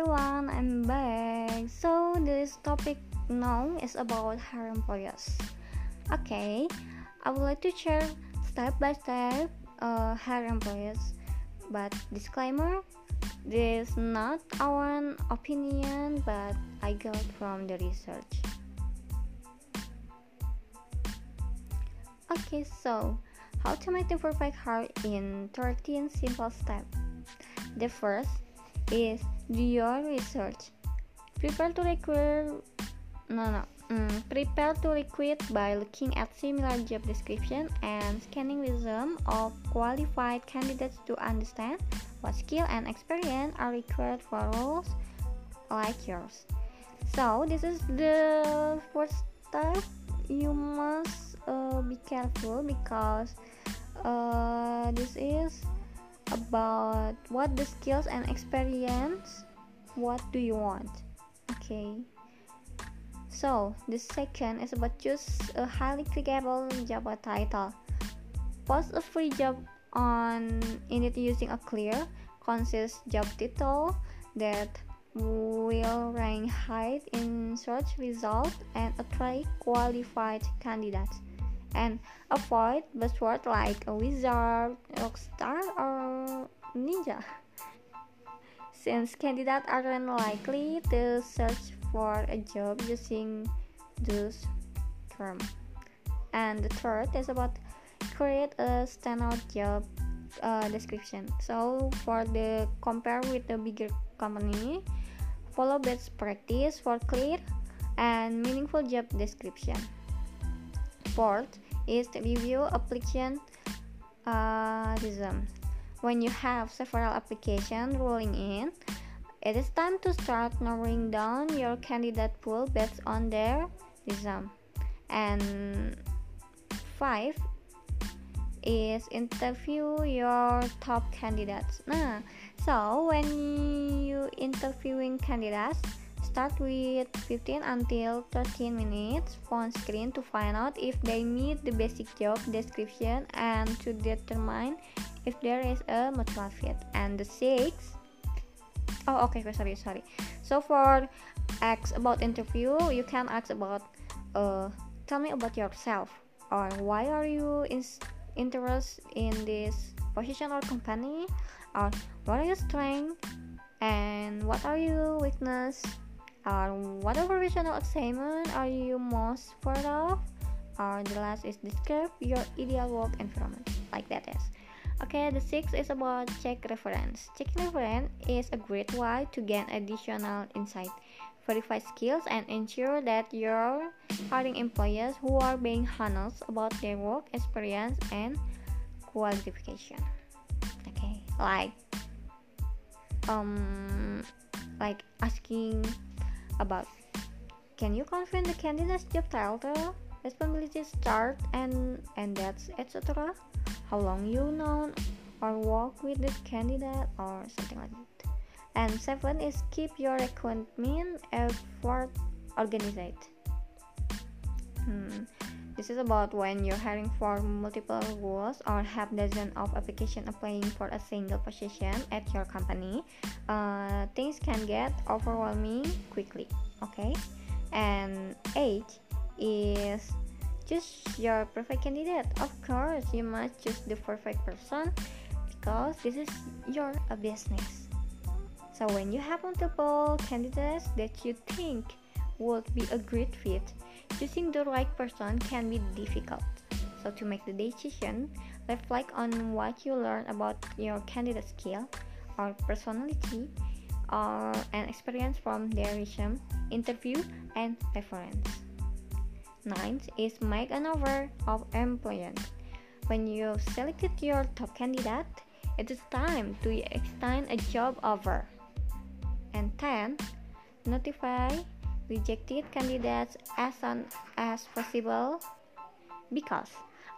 everyone, I'm back. So this topic now is about hire employers. Okay, I would like to share step by step uh, employers. But disclaimer, this is not our opinion, but I got from the research. Okay, so how to make the perfect hire in 13 simple steps. The first is do your research. Prepare to recruit. No, no. Mm, prepare to recruit by looking at similar job description and scanning resume of qualified candidates to understand what skill and experience are required for roles like yours. So this is the first step. You must uh, be careful because uh, this is about what the skills and experience what do you want? Okay. So the second is about choose a highly clickable job title. Post a free job on Indeed using a clear concise job title that will rank high in search results and attract qualified candidates and avoid buzzwords like a wizard, rockstar, or ninja. Since candidates aren't likely to search for a job using those terms. And the third is about create a standout job uh, description. So for the compare with the bigger company, follow best practice for clear and meaningful job description. Fourth is to review application uh, When you have several applications rolling in, it is time to start narrowing down your candidate pool based on their resume. And five is interview your top candidates. Nah, so when you interviewing candidates, Start with 15 until 13 minutes phone screen to find out if they meet the basic job description and to determine if there is a mutual fit. And the six, oh okay, sorry, sorry. So for ask about interview, you can ask about uh, tell me about yourself or why are you in interested in this position or company or what are your strengths and what are your weakness or what professional assignment are you most proud of? Or the last is describe your ideal work environment like that is. Okay the sixth is about check reference. Checking reference is a great way to gain additional insight verify skills and ensure that you're hiring employers who are being honest about their work experience and qualification. Okay like um like asking about can you confirm the candidate's job title, responsibilities start and and that's etc. How long you known or work with the candidate or something like that. And seven is keep your recruitment effort organized. Hmm. This is about when you're hiring for multiple roles or have dozens of applications applying for a single position at your company. Uh, things can get overwhelming quickly. Okay, and eight is choose your perfect candidate. Of course, you must choose the perfect person because this is your business. So when you have multiple candidates that you think would be a great fit, choosing the right person can be difficult. So to make the decision, reflect on what you learn about your candidate skill or personality uh, or an experience from their resume, interview, and reference. Ninth is make an offer of employment. When you've selected your top candidate, it is time to extend a job offer. And 10. Notify rejected candidates as soon as possible because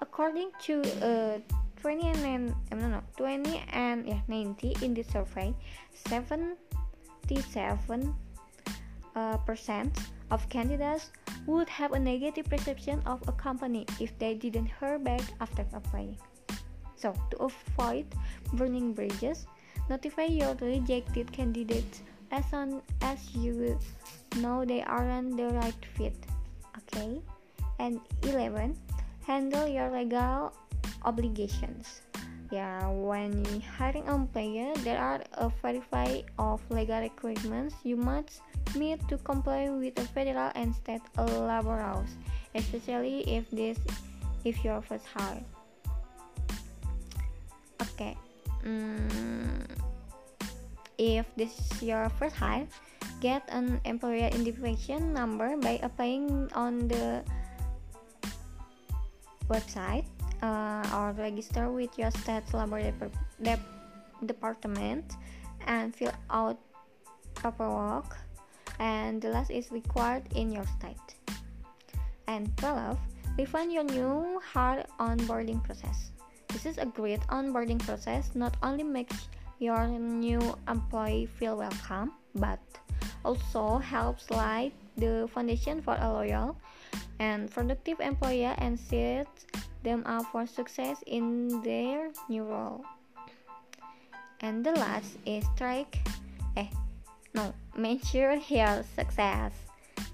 according to uh, 20 and uh, no, no, 20 and yeah, 90 in the survey 77 uh, percent of candidates would have a negative perception of a company if they didn't hear back after applying so to avoid burning bridges notify your rejected candidates as soon as you know they aren't the right fit. Okay? And 11. Handle your legal obligations. Yeah, when hiring an player, there are a variety of legal requirements you must meet to comply with the federal and state labor laws, especially if this if your first hire. Okay. Mm, if this is your first hire, get an employer identification number by applying on the website uh, or register with your state labor de department and fill out paperwork. And the last is required in your state. And 12 define your new hard onboarding process. This is a great onboarding process. Not only makes your new employee feel welcome but also helps lay the foundation for a loyal and productive employer and sets them up for success in their new role. And the last is track, eh, no, measure your success.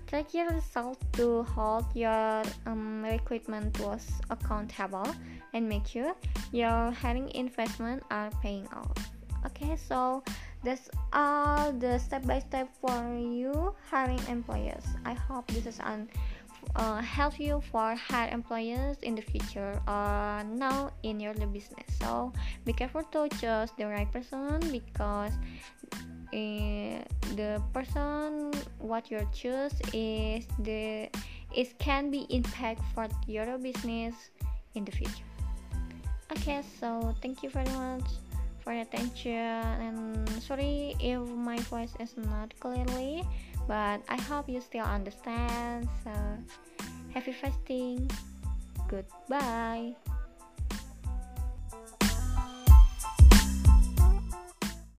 Track your results to hold your um, recruitment was accountable and make sure your hiring investment are paying off. Okay, so that's all the step by step for you hiring employers. I hope this is an uh, help you for hire employers in the future or now in your business. So be careful to choose the right person because uh, the person what you choose is the it can be impact for your business in the future. Okay so thank you very much for your attention and sorry if my voice is not clearly but I hope you still understand. So, happy fasting. Goodbye.